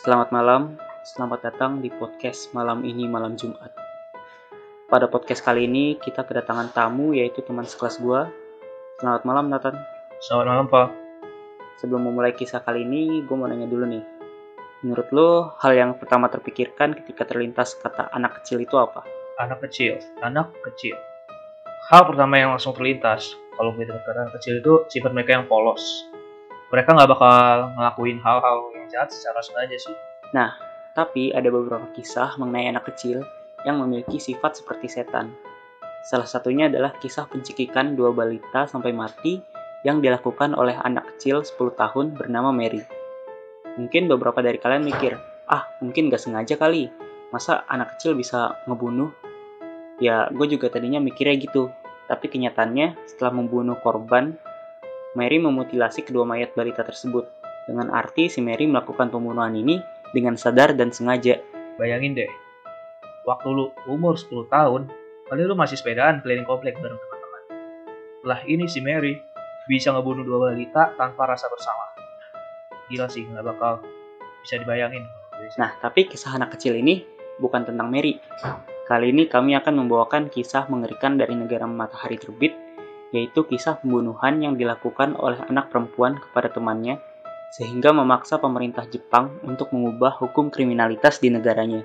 Selamat malam, selamat datang di podcast malam ini malam Jumat. Pada podcast kali ini kita kedatangan tamu yaitu teman sekelas gua. Selamat malam Nathan. Selamat malam Pak. Sebelum memulai kisah kali ini, gue mau nanya dulu nih. Menurut lo, hal yang pertama terpikirkan ketika terlintas kata anak kecil itu apa? Anak kecil, anak kecil. Hal pertama yang langsung terlintas kalau gue dengar kata anak kecil itu sifat mereka yang polos. Mereka nggak bakal ngelakuin hal-hal yang jahat secara sengaja sih. Nah, tapi ada beberapa kisah mengenai anak kecil yang memiliki sifat seperti setan. Salah satunya adalah kisah pencikikan dua balita sampai mati yang dilakukan oleh anak kecil 10 tahun bernama Mary. Mungkin beberapa dari kalian mikir, ah mungkin gak sengaja kali, masa anak kecil bisa ngebunuh? Ya, gue juga tadinya mikirnya gitu. Tapi kenyataannya, setelah membunuh korban, Mary memutilasi kedua mayat balita tersebut. Dengan arti si Mary melakukan pembunuhan ini dengan sadar dan sengaja. Bayangin deh, waktu lu umur 10 tahun, kali lu masih sepedaan keliling komplek bareng teman-teman. Lah ini si Mary bisa ngebunuh dua balita tanpa rasa bersalah. Gila sih, nggak bakal bisa dibayangin. Nah, tapi kisah anak kecil ini bukan tentang Mary. Kali ini kami akan membawakan kisah mengerikan dari negara matahari terbit yaitu kisah pembunuhan yang dilakukan oleh anak perempuan kepada temannya sehingga memaksa pemerintah Jepang untuk mengubah hukum kriminalitas di negaranya.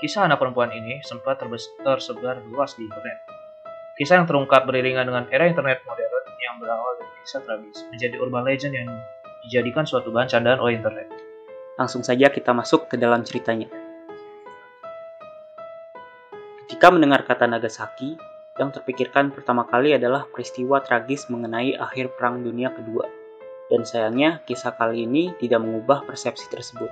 Kisah anak perempuan ini sempat tersebar luas di internet. Kisah yang terungkap beriringan dengan era internet modern yang berawal dari kisah tragis menjadi urban legend yang dijadikan suatu bahan candaan oleh internet. Langsung saja kita masuk ke dalam ceritanya. Ketika mendengar kata Nagasaki, yang terpikirkan pertama kali adalah peristiwa tragis mengenai akhir Perang Dunia Kedua. Dan sayangnya, kisah kali ini tidak mengubah persepsi tersebut.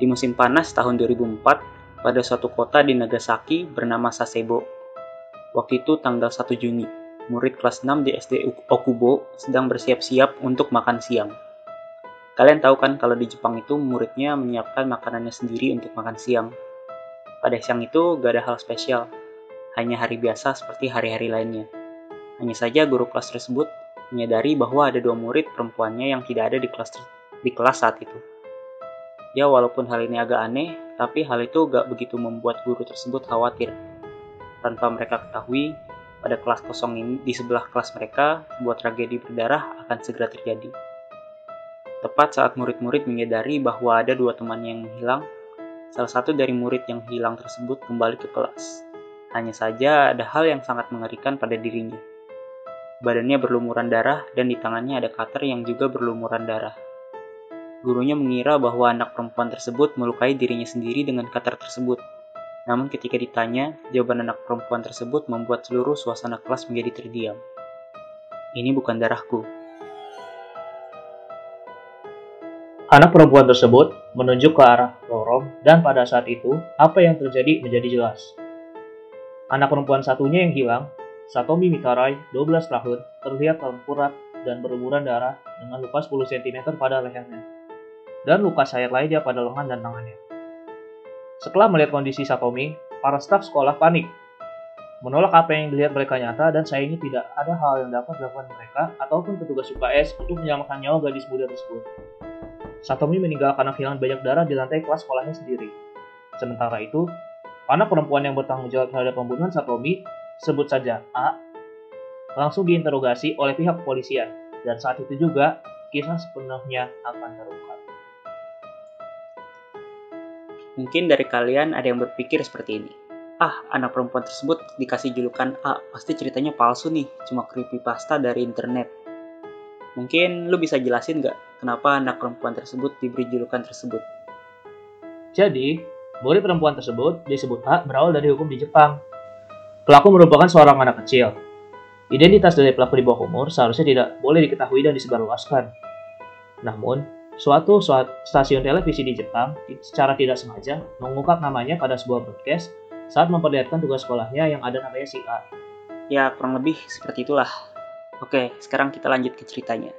Di musim panas tahun 2004, pada suatu kota di Nagasaki bernama Sasebo. Waktu itu tanggal 1 Juni, murid kelas 6 di SD Okubo sedang bersiap-siap untuk makan siang. Kalian tahu kan kalau di Jepang itu muridnya menyiapkan makanannya sendiri untuk makan siang. Pada siang itu gak ada hal spesial, hanya hari biasa seperti hari-hari lainnya. Hanya saja guru kelas tersebut menyadari bahwa ada dua murid perempuannya yang tidak ada di kelas di kelas saat itu. Ya walaupun hal ini agak aneh, tapi hal itu gak begitu membuat guru tersebut khawatir. Tanpa mereka ketahui, pada kelas kosong ini di sebelah kelas mereka, sebuah tragedi berdarah akan segera terjadi. Tepat saat murid-murid menyadari bahwa ada dua temannya yang hilang, salah satu dari murid yang hilang tersebut kembali ke kelas. Hanya saja ada hal yang sangat mengerikan pada dirinya. Badannya berlumuran darah dan di tangannya ada cutter yang juga berlumuran darah. Gurunya mengira bahwa anak perempuan tersebut melukai dirinya sendiri dengan cutter tersebut. Namun ketika ditanya, jawaban anak perempuan tersebut membuat seluruh suasana kelas menjadi terdiam. Ini bukan darahku. Anak perempuan tersebut menunjuk ke arah lorong dan pada saat itu apa yang terjadi menjadi jelas. Anak perempuan satunya yang hilang, Satomi Mitarai, 12 tahun, terlihat terpurat dan berlumuran darah dengan luka 10 cm pada lehernya, dan luka sayat lainnya pada lengan dan tangannya. Setelah melihat kondisi Satomi, para staf sekolah panik, menolak apa yang dilihat mereka nyata dan sayangnya tidak ada hal yang dapat dilakukan mereka ataupun petugas UKS untuk menyelamatkan nyawa gadis muda tersebut. Satomi meninggal karena kehilangan banyak darah di lantai kelas sekolahnya sendiri. Sementara itu, Anak perempuan yang bertanggung jawab terhadap pembunuhan Satomi, sebut saja A, langsung diinterogasi oleh pihak kepolisian. Dan saat itu juga, kisah sepenuhnya akan terungkap. Mungkin dari kalian ada yang berpikir seperti ini. Ah, anak perempuan tersebut dikasih julukan A, pasti ceritanya palsu nih, cuma creepypasta dari internet. Mungkin lu bisa jelasin nggak kenapa anak perempuan tersebut diberi julukan tersebut? Jadi, Murid perempuan tersebut disebut A berawal dari hukum di Jepang. Pelaku merupakan seorang anak kecil. Identitas dari pelaku di bawah umur seharusnya tidak boleh diketahui dan disebarluaskan. Namun, suatu stasiun televisi di Jepang secara tidak sengaja mengungkap namanya pada sebuah broadcast saat memperlihatkan tugas sekolahnya yang ada namanya si A. Ya, kurang lebih seperti itulah. Oke, sekarang kita lanjut ke ceritanya.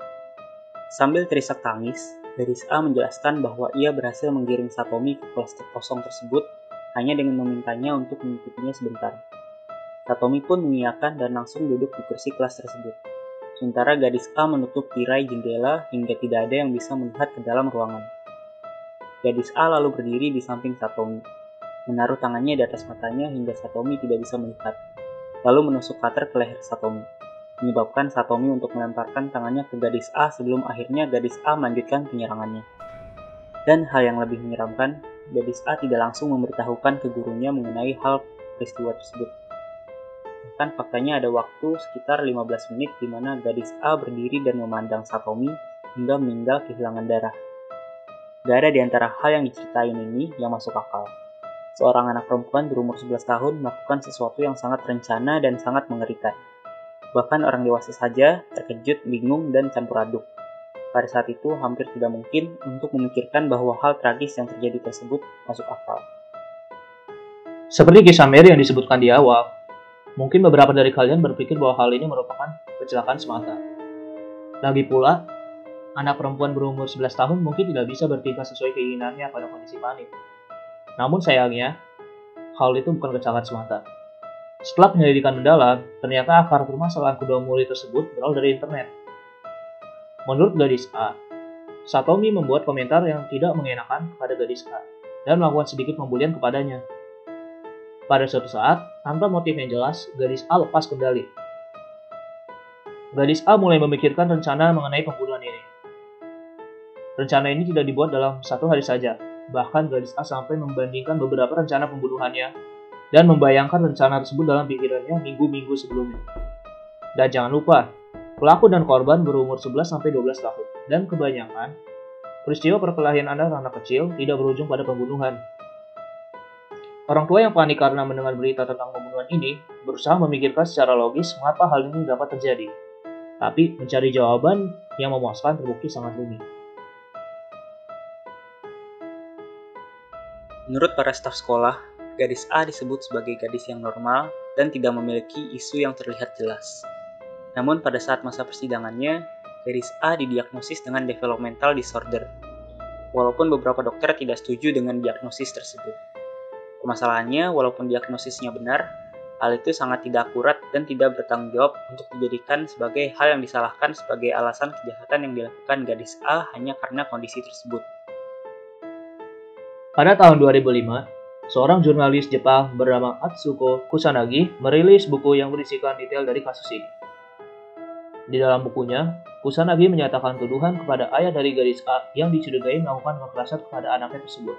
Sambil terisak tangis, Garis A menjelaskan bahwa ia berhasil menggiring Satomi ke kelas kosong tersebut hanya dengan memintanya untuk mengikutinya sebentar. Satomi pun mengiyakan dan langsung duduk di kursi kelas tersebut. Sementara gadis A menutup tirai jendela hingga tidak ada yang bisa melihat ke dalam ruangan. Gadis A lalu berdiri di samping Satomi, menaruh tangannya di atas matanya hingga Satomi tidak bisa melihat, lalu menusuk cutter ke leher Satomi, menyebabkan Satomi untuk melemparkan tangannya ke gadis A sebelum akhirnya gadis A melanjutkan penyerangannya. Dan hal yang lebih menyeramkan, gadis A tidak langsung memberitahukan ke gurunya mengenai hal peristiwa tersebut. Bahkan faktanya ada waktu sekitar 15 menit di mana gadis A berdiri dan memandang Satomi hingga meninggal kehilangan darah. Gak ada di antara hal yang diceritain ini yang masuk akal. Seorang anak perempuan berumur 11 tahun melakukan sesuatu yang sangat rencana dan sangat mengerikan. Bahkan orang dewasa saja terkejut, bingung, dan campur aduk. Pada saat itu hampir tidak mungkin untuk memikirkan bahwa hal tragis yang terjadi tersebut masuk akal. Seperti kisah Mary yang disebutkan di awal, mungkin beberapa dari kalian berpikir bahwa hal ini merupakan kecelakaan semata. Lagi pula, anak perempuan berumur 11 tahun mungkin tidak bisa bertingkah sesuai keinginannya pada kondisi panik. Namun sayangnya, hal itu bukan kecelakaan semata. Setelah penyelidikan mendalam, ternyata akar permasalahan kedua murid tersebut berawal dari internet. Menurut gadis A, Satomi membuat komentar yang tidak mengenakan kepada gadis A dan melakukan sedikit pembulian kepadanya. Pada suatu saat, tanpa motif yang jelas, gadis A lepas kendali. Gadis A mulai memikirkan rencana mengenai pembunuhan ini. Rencana ini tidak dibuat dalam satu hari saja. Bahkan gadis A sampai membandingkan beberapa rencana pembunuhannya dan membayangkan rencana tersebut dalam pikirannya minggu-minggu sebelumnya. Dan jangan lupa, pelaku dan korban berumur 11-12 tahun. Dan kebanyakan, peristiwa perkelahian anak-anak kecil tidak berujung pada pembunuhan. Orang tua yang panik karena mendengar berita tentang pembunuhan ini berusaha memikirkan secara logis mengapa hal ini dapat terjadi. Tapi mencari jawaban yang memuaskan terbukti sangat rumit. Menurut para staf sekolah, gadis A disebut sebagai gadis yang normal dan tidak memiliki isu yang terlihat jelas. Namun pada saat masa persidangannya, gadis A didiagnosis dengan developmental disorder, walaupun beberapa dokter tidak setuju dengan diagnosis tersebut. Permasalahannya, walaupun diagnosisnya benar, hal itu sangat tidak akurat dan tidak bertanggung jawab untuk dijadikan sebagai hal yang disalahkan sebagai alasan kejahatan yang dilakukan gadis A hanya karena kondisi tersebut. Pada tahun 2005, seorang jurnalis Jepang bernama Atsuko Kusanagi merilis buku yang berisikan detail dari kasus ini. Di dalam bukunya, Kusanagi menyatakan tuduhan kepada ayah dari gadis A yang dicurigai melakukan kekerasan kepada anaknya tersebut.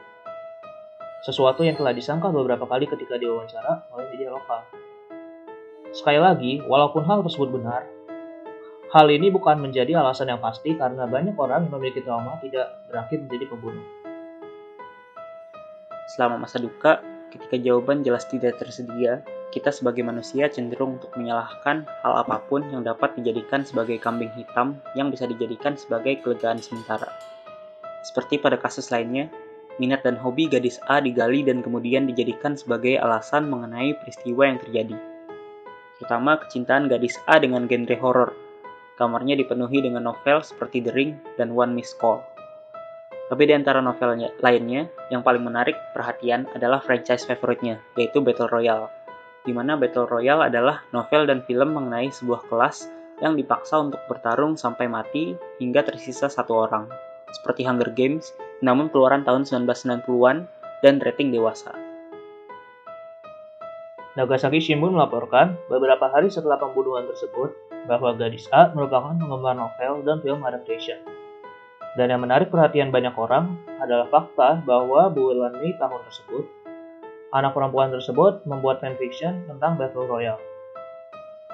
Sesuatu yang telah disangka beberapa kali ketika diwawancara oleh media lokal. Sekali lagi, walaupun hal tersebut benar, hal ini bukan menjadi alasan yang pasti karena banyak orang yang memiliki trauma tidak berakhir menjadi pembunuh. Selama masa duka, ketika jawaban jelas tidak tersedia, kita sebagai manusia cenderung untuk menyalahkan hal apa pun yang dapat dijadikan sebagai kambing hitam yang bisa dijadikan sebagai kelegaan sementara. Seperti pada kasus lainnya, minat dan hobi gadis A digali dan kemudian dijadikan sebagai alasan mengenai peristiwa yang terjadi. Terutama kecintaan gadis A dengan genre horor. Kamarnya dipenuhi dengan novel seperti The Ring dan One Miss Call. Tapi di antara novelnya lainnya, yang paling menarik perhatian adalah franchise favoritnya, yaitu Battle Royale. Di mana Battle Royale adalah novel dan film mengenai sebuah kelas yang dipaksa untuk bertarung sampai mati hingga tersisa satu orang. Seperti Hunger Games, namun keluaran tahun 1990-an dan rating dewasa. Nagasaki Shimbun melaporkan beberapa hari setelah pembunuhan tersebut bahwa gadis A merupakan penggemar novel dan film adaptation. Dan yang menarik perhatian banyak orang adalah fakta bahwa bulan Mei tahun tersebut, anak perempuan tersebut membuat fanfiction tentang Battle Royale.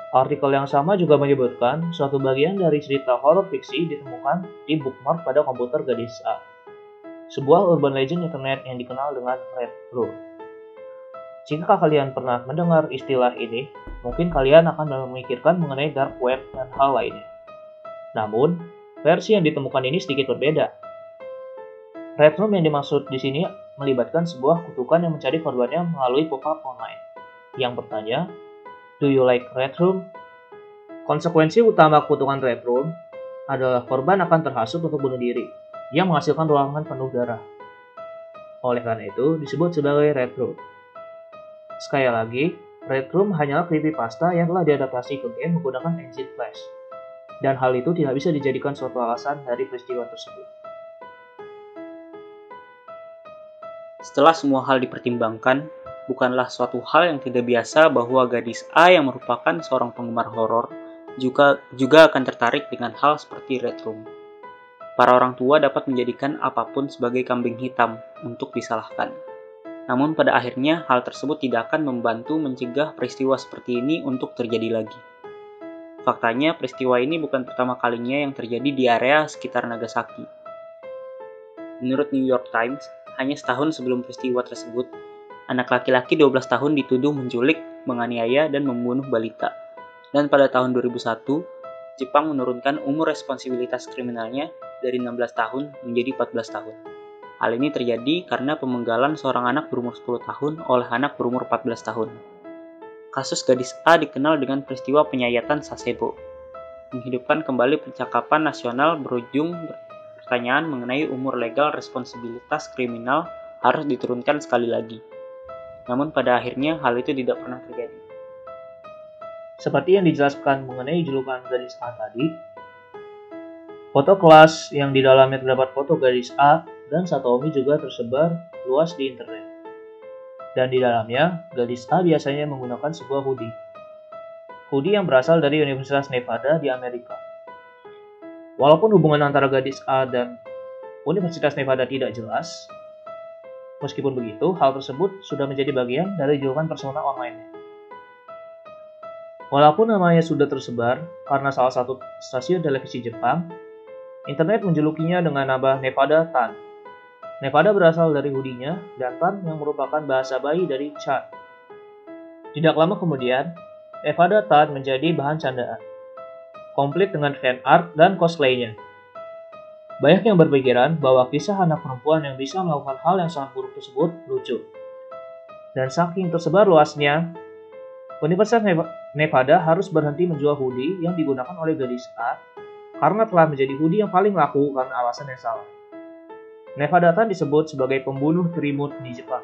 Artikel yang sama juga menyebutkan suatu bagian dari cerita horror fiksi ditemukan di bookmark pada komputer gadis A. Sebuah urban legend internet yang dikenal dengan Red Room. Jika kalian pernah mendengar istilah ini, mungkin kalian akan memikirkan mengenai dark web dan hal lainnya. Namun, Versi yang ditemukan ini sedikit berbeda. Red Room yang dimaksud di sini melibatkan sebuah kutukan yang mencari korbannya melalui pop-up online. Yang bertanya, Do you like Red Room? Konsekuensi utama kutukan Red Room adalah korban akan terhasut untuk bunuh diri, yang menghasilkan ruangan penuh darah. Oleh karena itu, disebut sebagai Red Room. Sekali lagi, Red Room hanyalah creepypasta yang telah diadaptasi ke game menggunakan engine Flash dan hal itu tidak bisa dijadikan suatu alasan dari peristiwa tersebut. Setelah semua hal dipertimbangkan, bukanlah suatu hal yang tidak biasa bahwa gadis A yang merupakan seorang penggemar horor juga juga akan tertarik dengan hal seperti Red Room. Para orang tua dapat menjadikan apa pun sebagai kambing hitam untuk disalahkan. Namun pada akhirnya hal tersebut tidak akan membantu mencegah peristiwa seperti ini untuk terjadi lagi. Faktanya peristiwa ini bukan pertama kalinya yang terjadi di area sekitar Nagasaki. Menurut New York Times, hanya setahun sebelum peristiwa tersebut, anak laki-laki 12 tahun dituduh menculik, menganiaya, dan membunuh balita. Dan pada tahun 2001, Jepang menurunkan umur responsibilitas kriminalnya dari 16 tahun menjadi 14 tahun. Hal ini terjadi karena pemenggalan seorang anak berumur 10 tahun oleh anak berumur 14 tahun. Kasus gadis A dikenal dengan peristiwa penyayatan Sasebo, menghidupkan kembali percakapan nasional berujung pertanyaan mengenai umur legal responsibilitas kriminal harus diturunkan sekali lagi. Namun pada akhirnya hal itu tidak pernah terjadi. Seperti yang dijelaskan mengenai julukan gadis A tadi, foto kelas yang di dalamnya terdapat foto gadis A dan Satomi juga tersebar luas di internet. Dan di dalamnya, gadis A biasanya menggunakan sebuah hoodie. Hoodie yang berasal dari Universitas Nevada di Amerika. Walaupun hubungan antara gadis A dan Universitas Nevada tidak jelas, Meskipun begitu, hal tersebut sudah menjadi bagian dari julukan persona online. Walaupun namanya sudah tersebar karena salah satu stasiun televisi Jepang, internet menjulukinya dengan nama Nevada Tan. Nevada berasal dari hoodinya dan Tan yang merupakan bahasa bayi dari Chan. Tidak lama kemudian, Nevada Tan menjadi bahan candaan, komplit dengan fan art dan cosplaynya. Banyak yang berpikiran bahwa kisah anak perempuan yang bisa melakukan hal yang sangat buruk tersebut lucu. Dan saking tersebar luasnya, Universitas Nevada harus berhenti menjual hoodie yang digunakan oleh gadis A karena telah menjadi hoodie yang paling laku karena alasan yang salah. Nevada Tan disebut sebagai pembunuh trimut di Jepang.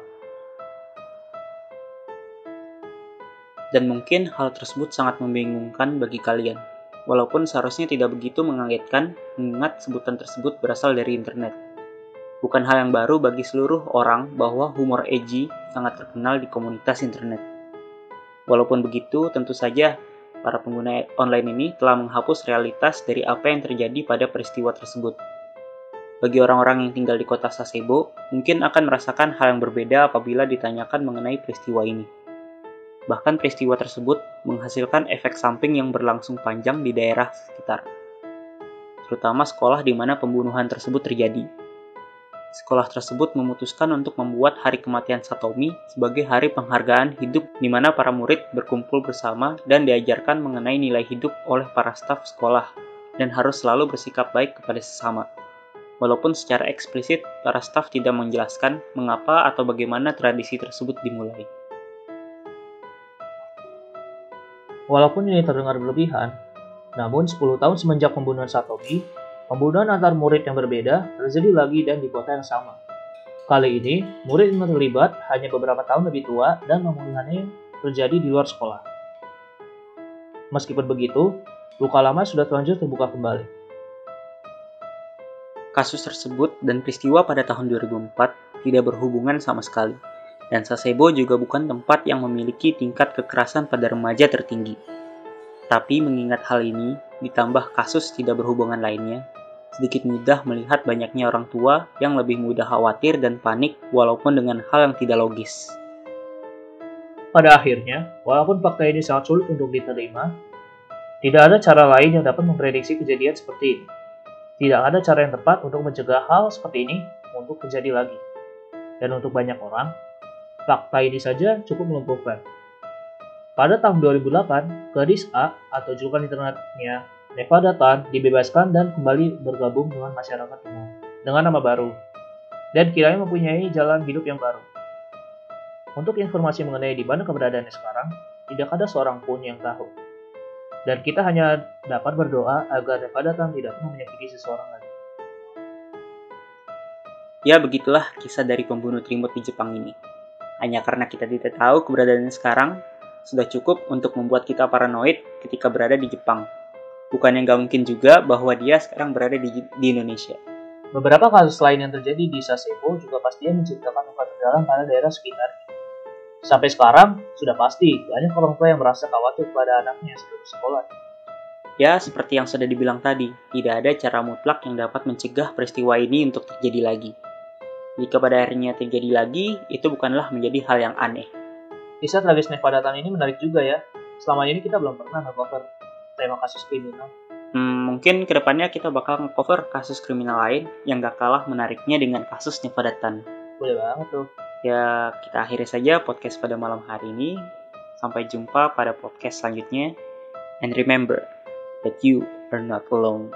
Dan mungkin hal tersebut sangat membingungkan bagi kalian walaupun seharusnya tidak begitu mengagetkan mengingat sebutan tersebut berasal dari internet. Bukan hal yang baru bagi seluruh orang bahwa humor edgy sangat terkenal di komunitas internet. Walaupun begitu, tentu saja para pengguna online ini telah menghapus realitas dari apa yang terjadi pada peristiwa tersebut. Bagi orang-orang yang tinggal di kota Sasebo, mungkin akan merasakan hal yang berbeda apabila ditanyakan mengenai peristiwa ini. Bahkan peristiwa tersebut menghasilkan efek samping yang berlangsung panjang di daerah sekitar, terutama sekolah di mana pembunuhan tersebut terjadi. Sekolah tersebut memutuskan untuk membuat hari kematian Satomi sebagai hari penghargaan hidup di mana para murid berkumpul bersama dan diajarkan mengenai nilai hidup oleh para staf sekolah dan harus selalu bersikap baik kepada sesama. Walaupun secara eksplisit para staf tidak menjelaskan mengapa atau bagaimana tradisi tersebut dimulai. Walaupun ini terdengar berlebihan, namun 10 tahun semenjak pembunuhan Satomi, pembunuhan antar murid yang berbeda terjadi lagi dan di kota yang sama. Kali ini, murid yang terlibat hanya beberapa tahun lebih tua dan pembunuhannya terjadi di luar sekolah. Meskipun begitu, luka lama sudah terlanjur terbuka kembali. Kasus tersebut dan peristiwa pada tahun 2004 tidak berhubungan sama sekali dan Sasebo juga bukan tempat yang memiliki tingkat kekerasan pada remaja tertinggi. Tapi mengingat hal ini, ditambah kasus tidak berhubungan lainnya, sedikit mudah melihat banyaknya orang tua yang lebih mudah khawatir dan panik walaupun dengan hal yang tidak logis. Pada akhirnya, walaupun fakta ini sangat sulit untuk diterima, tidak ada cara lain yang dapat memprediksi kejadian seperti ini. Tidak ada cara yang tepat untuk mencegah hal seperti ini untuk terjadi lagi. Dan untuk banyak orang, Fakta ini saja cukup melumpuhkan. Pada tahun 2008, gadis A atau julukan internetnya Nevada Tan dibebaskan dan kembali bergabung dengan masyarakat umum dengan nama baru dan kiranya mempunyai jalan hidup yang baru. Untuk informasi mengenai di mana keberadaannya sekarang, tidak ada seorang pun yang tahu. Dan kita hanya dapat berdoa agar Nevada Tan tidak pernah menyakiti seseorang lagi. Ya begitulah kisah dari pembunuh trimut di Jepang ini. Hanya karena kita tidak tahu keberadaannya sekarang, sudah cukup untuk membuat kita paranoid ketika berada di Jepang. Bukan yang gak mungkin juga bahwa dia sekarang berada di, di Indonesia. Beberapa kasus lain yang terjadi di Sasebo juga pastinya menciptakan luka terdalam pada daerah sekitar. Sampai sekarang, sudah pasti banyak orang tua yang merasa khawatir pada anaknya sebelum sekolah. Ya, seperti yang sudah dibilang tadi, tidak ada cara mutlak yang dapat mencegah peristiwa ini untuk terjadi lagi. Jika pada akhirnya terjadi lagi, itu bukanlah menjadi hal yang aneh. Kisah tragis Nepadatan ini menarik juga ya. Selama ini kita belum pernah nge-cover tema kasus kriminal. Hmm, mungkin ke depannya kita bakal nge-cover kasus kriminal lain yang gak kalah menariknya dengan kasus Nepadatan. Boleh banget tuh. Ya, kita akhiri saja podcast pada malam hari ini. Sampai jumpa pada podcast selanjutnya. And remember that you are not alone.